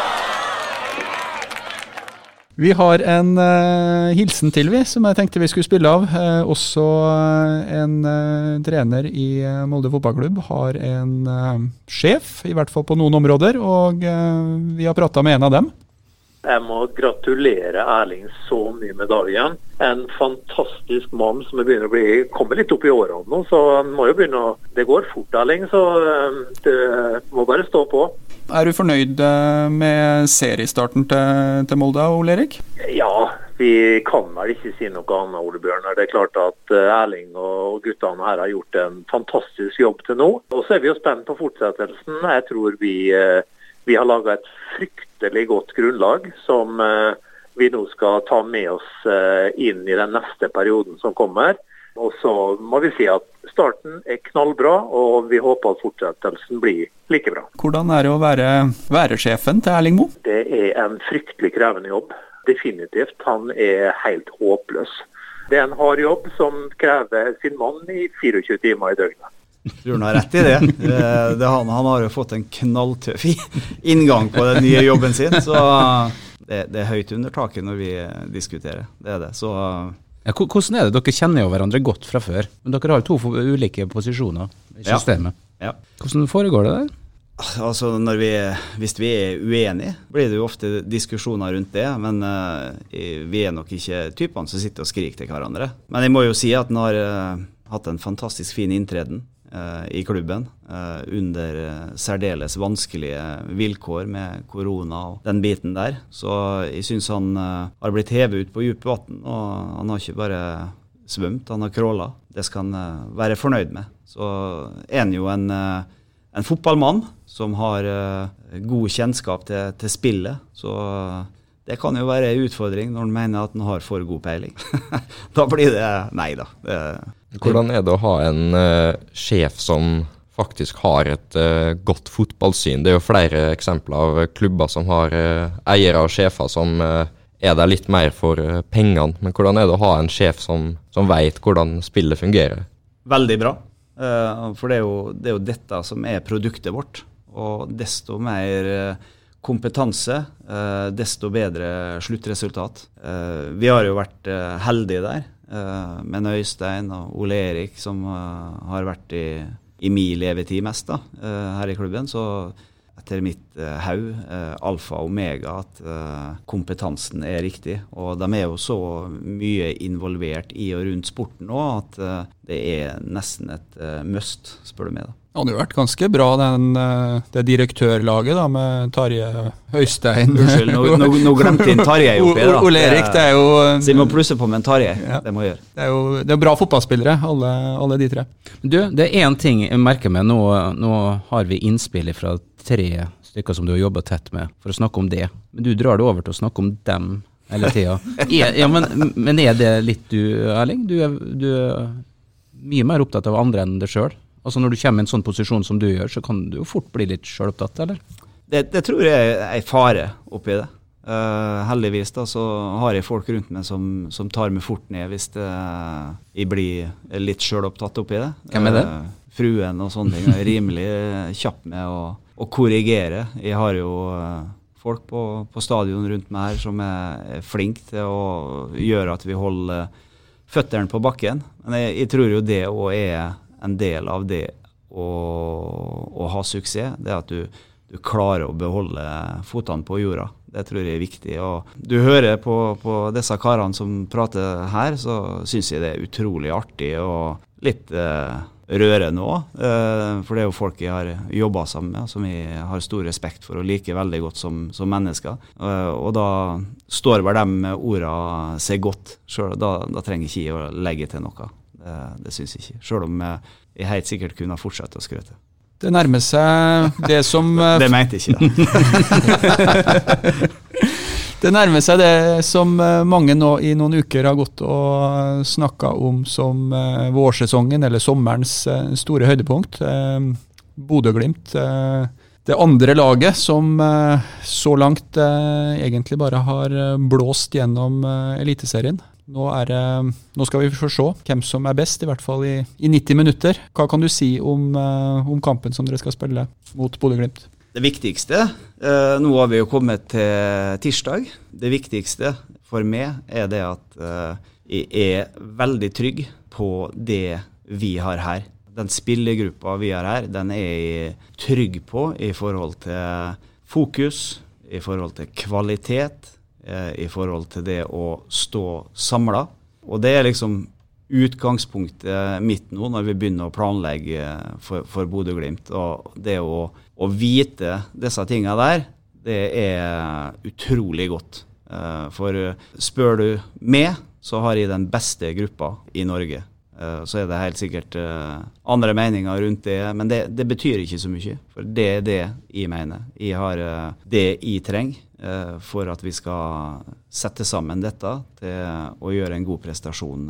[SPEAKER 3] Vi har en uh, hilsen til, vi, som jeg tenkte vi skulle spille av. Uh, også uh, en trener i Molde fotballklubb har en sjef, i hvert fall på noen områder. Og vi har prata med en av dem.
[SPEAKER 9] Jeg må gratulere Erling så mye med dagen. En fantastisk mann som begynner å bli, kommer litt opp i årene nå. så han må jo begynne å, Det går fort, Erling, så du må bare stå på.
[SPEAKER 3] Er du fornøyd eh, med seriestarten til, til Molde, Ole Erik?
[SPEAKER 9] Ja, vi kan vel ikke si noe annet, Ole Bjørnar. Det er klart at eh, Erling og guttene her har gjort en fantastisk jobb til nå. Og så er vi jo spent på fortsettelsen. Jeg tror vi, eh, vi har laga et fryktelig godt grunnlag som vi nå skal ta med oss inn i den neste perioden som kommer. Og så må vi si at starten er knallbra, og vi håper at fortsettelsen blir like bra.
[SPEAKER 3] Hvordan er det å være væresjefen til Erling Moe?
[SPEAKER 9] Det er en fryktelig krevende jobb. Definitivt. Han er helt håpløs. Det er en hard jobb som krever sin mann i 24 timer i døgnet.
[SPEAKER 2] Han har rett i det. det, det han, han, har jo fått en knalltøff inngang på den nye jobben sin. Så det, det er høyt under taket når vi diskuterer. Det er det. Så
[SPEAKER 4] ja, hvordan er det? Dere kjenner jo hverandre godt fra før, men dere har to ulike posisjoner i systemet.
[SPEAKER 2] Ja. Ja.
[SPEAKER 4] Hvordan foregår det der?
[SPEAKER 2] Altså, vi, Hvis vi er uenige, blir det jo ofte diskusjoner rundt det. Men uh, vi er nok ikke typene som sitter og skriker til hverandre. Men jeg må jo si at han har uh, hatt en fantastisk fin inntreden i klubben under særdeles vanskelige vilkår med korona og den biten der. Så jeg syns han har blitt hevet ut på dypt vann, og han har ikke bare svømt, han har crawla. Det skal han være fornøyd med. Så er han jo en en fotballmann som har god kjennskap til, til, spillet. Så det kan jo være en utfordring når han mener at han har for god peiling. *laughs* da blir det nei da. Det,
[SPEAKER 5] Hvordan er det å ha en uh, sjef som faktisk har et uh, godt fotballsyn? Det er jo flere eksempler av klubber som har eiere og sjefer som er der litt mer for pengene. Men hvordan er det å ha en sjef som, som vet hvordan spillet fungerer?
[SPEAKER 2] Veldig bra. For det er, jo, det er, jo, dette som er produktet vårt. Og desto mer kompetanse, desto bedre sluttresultat. Vi har jo vært heldige der med Øystein og Ole Erik, som har vært i, i min levetid mest da, her i klubben. Så etter mitt haug alfa og omega at kompetansen er riktig. Og de er jo så mye involvert i og rundt sporten nå at det er nesten et must, spør du meg. da.
[SPEAKER 3] Det hadde jo vært ganske bra, den, uh, det direktørlaget da, med Tarjei Høystein
[SPEAKER 2] Unnskyld, nå, nå, nå glemte jeg Tarjei oppi
[SPEAKER 3] da. *laughs* Ole Erik, det er jo
[SPEAKER 2] Så vi må plusse på med en Tarjei. Ja. Det må gjøre.
[SPEAKER 3] Det er jo det er bra fotballspillere, alle, alle, de tre.
[SPEAKER 4] Du, det er én ting jeg merker meg. Nå, nå har vi innspill fra tre stykker som du har jobba tett med, for å snakke om det. Men du drar det over til å snakke om dem hele tida. *laughs* Ja, men, men, er det litt du, Erling? Du er, du mye mer opptatt av andre enn deg sjøl. Altså når du kommer i en sånn posisjon som du gjør, så kan du jo fort bli litt sjølopptatt, eller?
[SPEAKER 2] Det, det, tror jeg er en fare oppi det. Uh, heldigvis da, så har jeg folk rundt meg som, som tar meg fort ned hvis det, jeg blir litt sjølopptatt oppi det.
[SPEAKER 4] Hvem er det? Uh,
[SPEAKER 2] fruen og sånne ting er rimelig kjapp med å, å, korrigere. Jeg har jo uh, folk på, på, stadion rundt meg her som er, er flinke til å gjøre at vi holder føttene på bakken. Men jeg, jeg tror jo det òg er en del av det å, å, ha suksess. Det er at du, du klarer å beholde fotene på jorda. Det tror jeg er viktig. Og du hører på, på disse karene som prater her, så syns jeg det er utrolig artig og litt eh, rørende òg. Eh, for det er jo folk jeg har jobba sammen med, som jeg har stor respekt for og liker veldig godt som, som mennesker. Eh, og da står vel de orda seg godt sjøl. Da, da, trenger ikke jeg å legge til noe. Det, det syns jeg ikke. Sjøl om jeg helt sikkert kunne fortsette å skrøte.
[SPEAKER 3] Det nærmer seg det som *laughs*
[SPEAKER 2] Det mente jeg ikke, da. *laughs* *laughs*
[SPEAKER 3] Det nærmer seg det som eh, mange nå i noen uker har gått og snakka om som eh, vårsesongen, eller sommerens eh, store høydepunkt. Bodø-Glimt. Det andre laget som så langt egentlig bare har blåst gjennom Eliteserien. Nå, det, nå, skal vi få se hvem som er best, i hvert fall i, i 90 minutter. Hva kan du si om, om kampen som dere skal spille mot Bodø-Glimt?
[SPEAKER 2] Det viktigste eh, Nå har vi jo kommet til tirsdag. Det viktigste for meg er det at eh, jeg er veldig trygg på det vi har her. Den spillergruppa vi har her, den er jeg trygg på i forhold til fokus, i forhold til kvalitet, eh, i forhold til det å stå samla. Og det er liksom utgangspunktet mitt nå når vi begynner å planlegge for, for Bodø-Glimt. Og det å, å, vite disse tinga der, det er utrolig godt. Eh, for spør du meg, så har jeg den beste gruppa i Norge. Eh, så er det helt sikkert eh, andre meninger rundt det, men det, det betyr ikke så mye. For det er det jeg mener. Jeg har det jeg trenger for at vi skal sette sammen dette til å gjøre en god prestasjon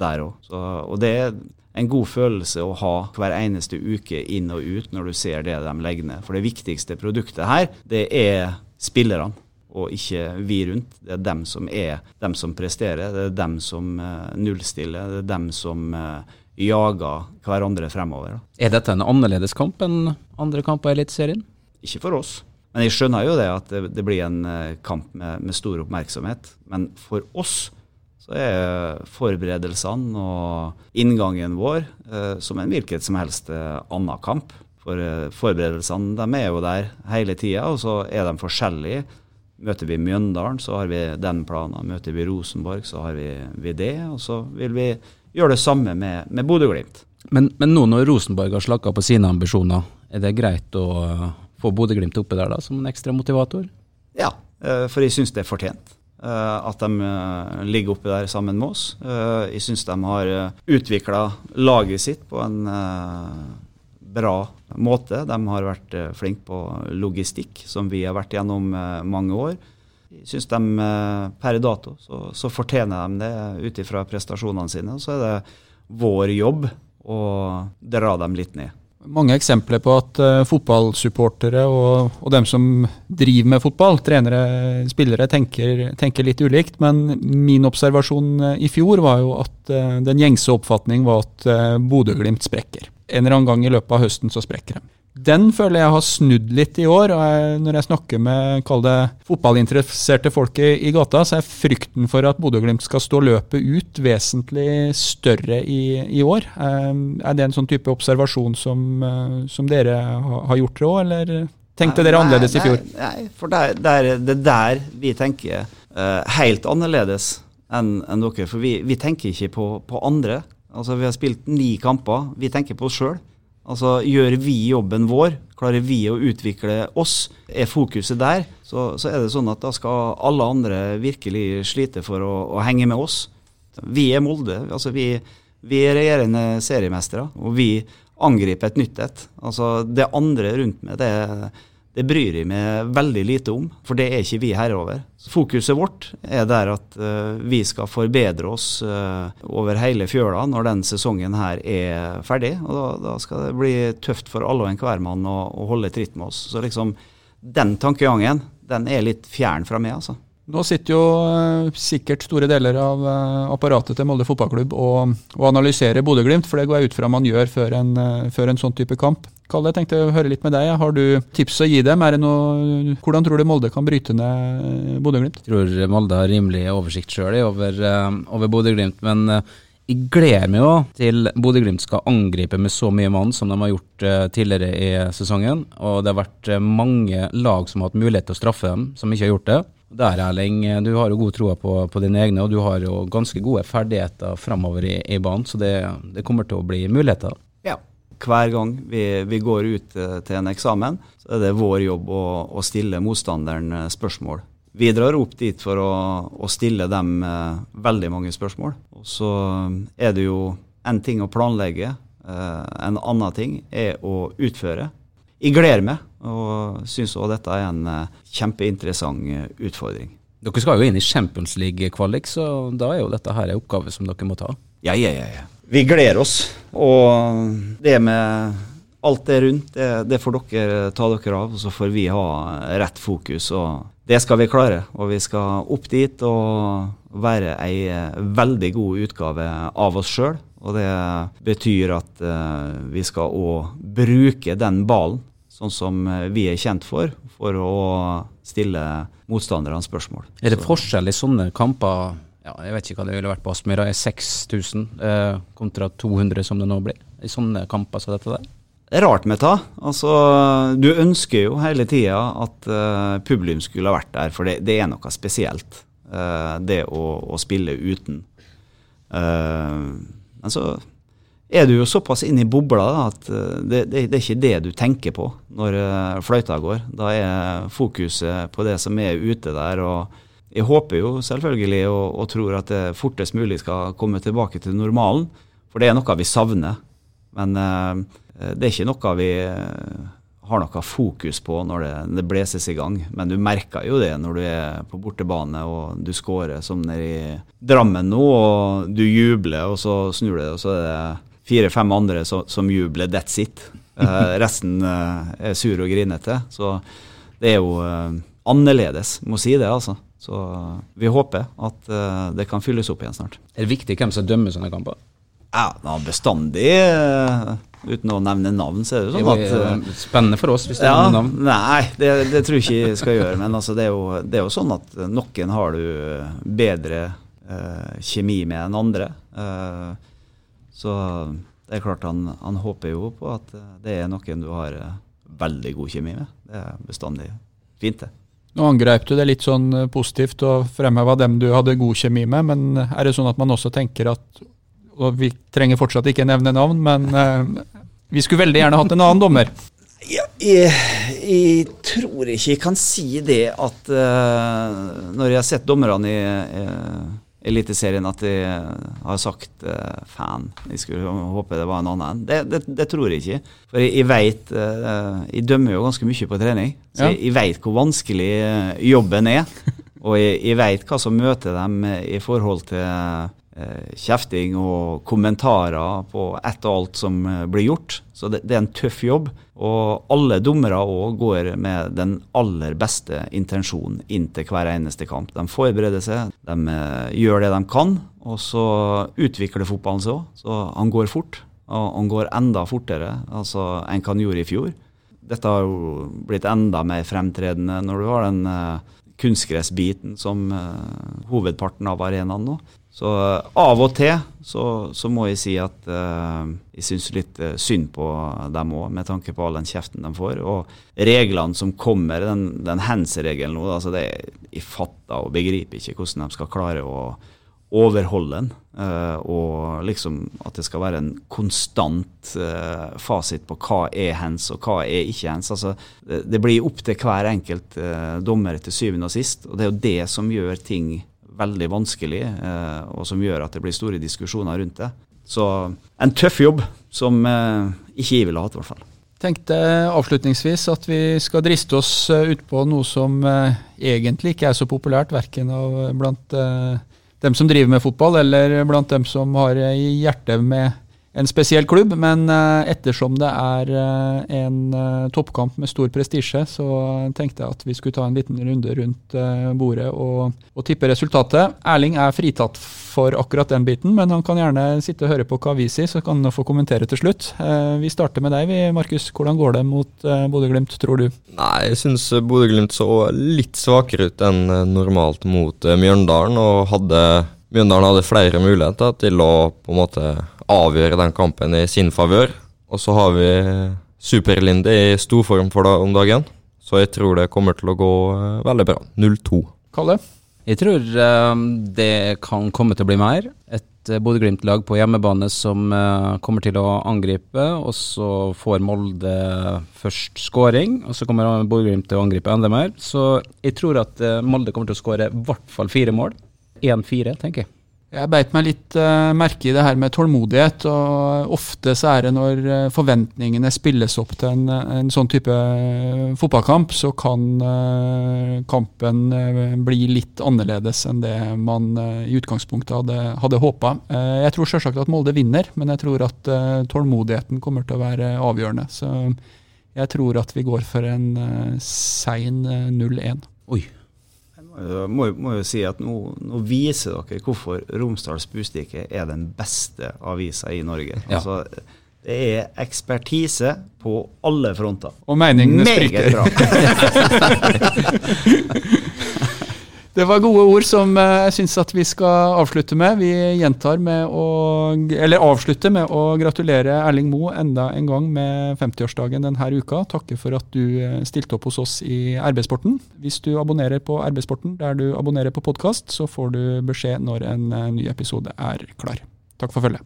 [SPEAKER 2] der òg. Og det er en god følelse å ha hver eneste uke inn og ut når du ser det de legger ned. For det viktigste produktet her, det er spillerne. Og ikke vi rundt. Det er dem som er dem som presterer. Det er dem som uh, nullstiller. Det er dem som uh, jager hverandre fremover.
[SPEAKER 4] Er dette en annerledes kamp enn andre kamper i Eliteserien?
[SPEAKER 2] Ikke for oss. Men jeg skjønner jo det at det, blir en uh, kamp med, med, stor oppmerksomhet. Men for oss så er forberedelsene og inngangen vår eh, som en hvilket som helst eh, annen kamp. For eh, forberedelsene de er jo der hele tida, og så er de forskjellige. Møter vi Mjøndalen, så har vi den planen. Møter vi Rosenborg, så har vi, vi det. Og så vil vi gjøre det samme med, med Bodø-Glimt.
[SPEAKER 4] Men, men, nå når Rosenborg har slakka på sine ambisjoner, er det greit å få Bodø-Glimt oppe der da, som en ekstra motivator?
[SPEAKER 2] Ja, for jeg syns det er fortjent. Eh, at de eh, ligger oppe der sammen med oss. Eh, jeg syns de har utvikla laget sitt på en bra måte. De har vært flinke på logistikk, som vi har vært gjennom mange år. Jeg syns de per dato så, så fortjener de det ut ifra prestasjonene sine. Og så er det vår jobb å dra dem litt ned
[SPEAKER 3] mange eksempler på at fotballsupportere og, og, dem som driver med fotball, trenere, spillere, tenker, tenker, litt ulikt. Men min observasjon i fjor var jo at den gjengse oppfatning var at Bodø-Glimt sprekker. En eller annen gang i løpet av høsten så sprekker de. Den føler jeg har snudd litt i år. og jeg, Når jeg snakker med kall det, fotballinteresserte folk i, i, gata, så er frykten for at Bodø-Glimt skal stå løpet ut vesentlig større i, i år. Um, er det en sånn type observasjon som, uh, som dere har gjort det òg, eller tenkte dere annerledes i fjor?
[SPEAKER 2] Nei for det er det der vi tenker uh, helt annerledes enn en dere. For vi, vi, tenker ikke på, på andre. Altså Vi har spilt ni kamper. Vi tenker på oss sjøl. Altså, Gjør vi jobben vår, klarer vi å utvikle oss, er fokuset der, så, så er det sånn at da skal alle andre virkelig slite for å, å henge med oss. Vi er Molde. altså Vi, vi er regjerende seriemestere, og vi angriper et nytt et. Altså, det andre rundt meg, det er det bryr jeg meg veldig lite om, for det er ikke vi herre over. Fokuset vårt er der at uh, vi skal forbedre oss uh, over hele fjøla når den sesongen her er ferdig. og Da, da skal det bli tøft for alle og enhver mann å, å holde tritt med oss. Så liksom, den tankegangen den er litt fjern fra meg, altså.
[SPEAKER 3] Nå sitter jo uh, sikkert store deler av uh, apparatet til Molde fotballklubb og, og analyserer Bodø-Glimt, for det går jeg ut fra man gjør før en, uh, før en sånn type kamp. Kalle, jeg tenkte å høre litt med deg. Har du tips å gi dem? Noe, hvordan tror du Molde kan bryte ned Bodø-Glimt?
[SPEAKER 4] Jeg tror Molde har rimelig oversikt sjøl over, over Bodø-Glimt, men jeg gleder meg jo til Bodø-Glimt skal angripe med så mye mann som de har gjort tidligere i sesongen. Og det har vært mange lag som har hatt mulighet til å straffe dem, som ikke har gjort det. Der, Erling, du har jo god troa på, på, dine egne, og du har jo ganske gode ferdigheter framover i, i, banen, så det, det, kommer til å bli muligheter.
[SPEAKER 2] Ja. Hver gang vi, vi går ut uh, til en eksamen, så er det vår jobb å, å stille motstanderen uh, spørsmål. Vi drar opp dit for å, å stille dem eh, veldig mange spørsmål. Og så er det jo en ting å planlegge, en annen ting er å utføre jeg gleder meg, og syns òg dette er en uh, kjempeinteressant uh, utfordring.
[SPEAKER 4] Dere skal jo inn i Champions League-kvalik, så da er jo dette her en oppgave som dere må ta?
[SPEAKER 2] Ja, ja, ja. ja. Vi gleder oss. Og det med alt det rundt, det, det får dere ta dere av. Og så får vi ha rett fokus. og Det skal vi klare. Og vi skal opp dit og være ei eh, veldig god utgave av oss sjøl. Og det betyr at vi skal òg bruke den ballen sånn som eh, vi er kjent for, for å stille motstanderne spørsmål.
[SPEAKER 4] Er det forskjell i sånne kamper? Ja, jeg vet ikke hva det ville vært på Aspmyra. 6000 eh, kontra 200 som det nå blir. I sånne kamper som dette der?
[SPEAKER 2] Det er rart med det. Altså, du ønsker jo hele tida at uh, publikum skulle ha vært der, for det, det er noe spesielt. Uh, det å, å, spille uten. Uh, men så er du jo såpass inne i bobla da, at eh, det, det, det, er ikke det du tenker på når uh, fløyta går. Da er fokuset på det som er ute der. og Jeg håper jo selvfølgelig og, og tror at det fortest mulig skal komme tilbake til normalen. For det er noe vi savner. Men uh, det er ikke noe vi har noe fokus på når det, det bleses i gang. Men du merker jo det når du er på bortebane og du scorer som nede i Drammen nå, og du jubler, og så snur det, og så er det fire-fem andre som, som, jubler. That's it. Eh, *laughs* resten eh, er sur og grinete. Så det er jo uh, annerledes, må si det, altså. Så vi håper at det kan fylles opp igjen snart.
[SPEAKER 4] Er det viktig hvem som dømmer sånne kamper?
[SPEAKER 2] Ja, bestandig Uten å nevne navn, så er det jo sånn at
[SPEAKER 4] Spennende for oss hvis det
[SPEAKER 2] ja,
[SPEAKER 4] nevner navn.
[SPEAKER 2] Nei, det, det, tror jeg ikke jeg skal gjøre. Men altså, det, er jo, det, er jo, sånn at noen har du bedre eh, kjemi med enn andre. Uh, så det er klart han, han, håper jo på at det er noen du har uh, veldig god kjemi med. Det er bestandig fint, det.
[SPEAKER 3] Nå angrep du det litt sånn positivt og fremheva dem du hadde god kjemi med, men er det sånn at man også tenker at og vi trenger fortsatt ikke nevne navn, men vi skulle veldig gjerne hatt en annen dommer.
[SPEAKER 2] Ja, jeg, jeg, tror ikke jeg kan si det at uh, når jeg har sett dommerne i uh, Eliteserien, at de har sagt uh, fan. Jeg skulle håpe det var en annen. Det, det, det tror jeg ikke. For jeg, jeg vet Jeg dømmer jo ganske mye på trening, så ja. jeg, jeg vet hvor vanskelig jobben er. Og jeg, jeg vet hva som møter dem i forhold til Eh, kjefting og kommentarer på ett og alt som eh, blir gjort. Så det, det er en tøff jobb. Og alle dommere òg går med den aller beste intensjonen inn til hver eneste kamp. De forbereder seg, de eh, gjør det de kan, og så utvikler fotballen seg òg. Så han går fort, og han går enda fortere altså, enn han gjorde i fjor. Dette har jo blitt enda mer fremtredende når du har den kunstgressbiten som uh, hovedparten av arenaen nå. Så uh, av og til så, så, må jeg si at uh, jeg syns litt synd på dem òg, med tanke på all den kjeften de får. Og reglene som kommer, den, den hands-regelen nå, altså det, jeg fatter og begriper ikke hvordan de skal klare å overholde den. og liksom at det skal være en konstant fasit på hva er hands og hva er ikke hands. Altså, det, det blir opp til hver enkelt dommer til syvende og sist, og det er jo det som gjør ting veldig vanskelig, eh, og som gjør at det blir store diskusjoner rundt det. Så en tøff jobb som eh, ikke jeg ville hatt, i hvert fall.
[SPEAKER 3] Tenkte avslutningsvis at vi skal driste oss utpå ut på noe som egentlig ikke er så populært, verken blant dem som driver med fotball, eller blant dem som har hjertet med en spesiell klubb, men eh, ettersom det er eh, en eh, toppkamp med stor prestisje, så tenkte jeg at vi skulle ta en liten runde rundt bordet og, og, tippe resultatet. Erling er fritatt for akkurat den biten, men han kan gjerne sitte og høre på hva vi sier, så kan han få kommentere til slutt. Vi starter med deg, Markus. Hvordan går det mot Bodø-Glimt, tror du?
[SPEAKER 5] Nei, Jeg syns Bodø-Glimt så litt svakere ut enn normalt mot Mjøndalen, og hadde Mjøndalen hadde flere muligheter til å på en måte avgjøre den kampen i sin favør. Og så har vi Super-Linde i storform for da, om dagen, så jeg tror det kommer til å gå veldig bra. 0-2.
[SPEAKER 3] Kalle?
[SPEAKER 4] Jeg tror uh, det kan komme til å bli mer. Et uh, Bodø-Glimt-lag på hjemmebane som uh, kommer til å angripe, og så får Molde først skåring, og så kommer Bodø-Glimt til å angripe enda mer. Så jeg tror at Molde kommer til å skåre i hvert fall fire mål. 1-4, tenker jeg.
[SPEAKER 3] Jeg beit meg litt uh, merke i det her med tålmodighet. og Ofte så er det når uh, forventningene spilles opp til en, en sånn type uh, fotballkamp, så kan kampen bli litt annerledes enn det man i utgangspunktet hadde, hadde håpa. jeg tror selvsagt at Molde vinner, men jeg tror at tålmodigheten kommer til å være avgjørende. Så jeg tror at vi går for en sein 0-1.
[SPEAKER 4] Oi.
[SPEAKER 2] Jeg må, må, jo si at nå, nå, viser dere hvorfor Romsdals Bustikke er den beste avisa i Norge. Ja. Altså, det er ekspertise på alle fronter.
[SPEAKER 3] Og meningene. Meget bra. *laughs* Det var gode ord som eh, jeg syns at vi skal avslutte med. Vi gjentar med å Eller avslutter med å gratulere Erling Moe enda en gang med 50-årsdagen denne uka. Takke for at du eh, stilte opp hos oss i RB-sporten. Hvis du abonnerer på RB-sporten der du abonnerer på podkast, så får du beskjed når en eh, ny episode er klar. Takk for følget.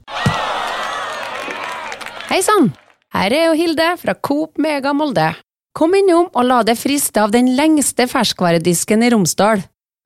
[SPEAKER 6] Hei sann! Her er jo Hilde fra Coop Mega Molde. Kom innom og la deg friste av den lengste ferskvaredisken i Romsdal.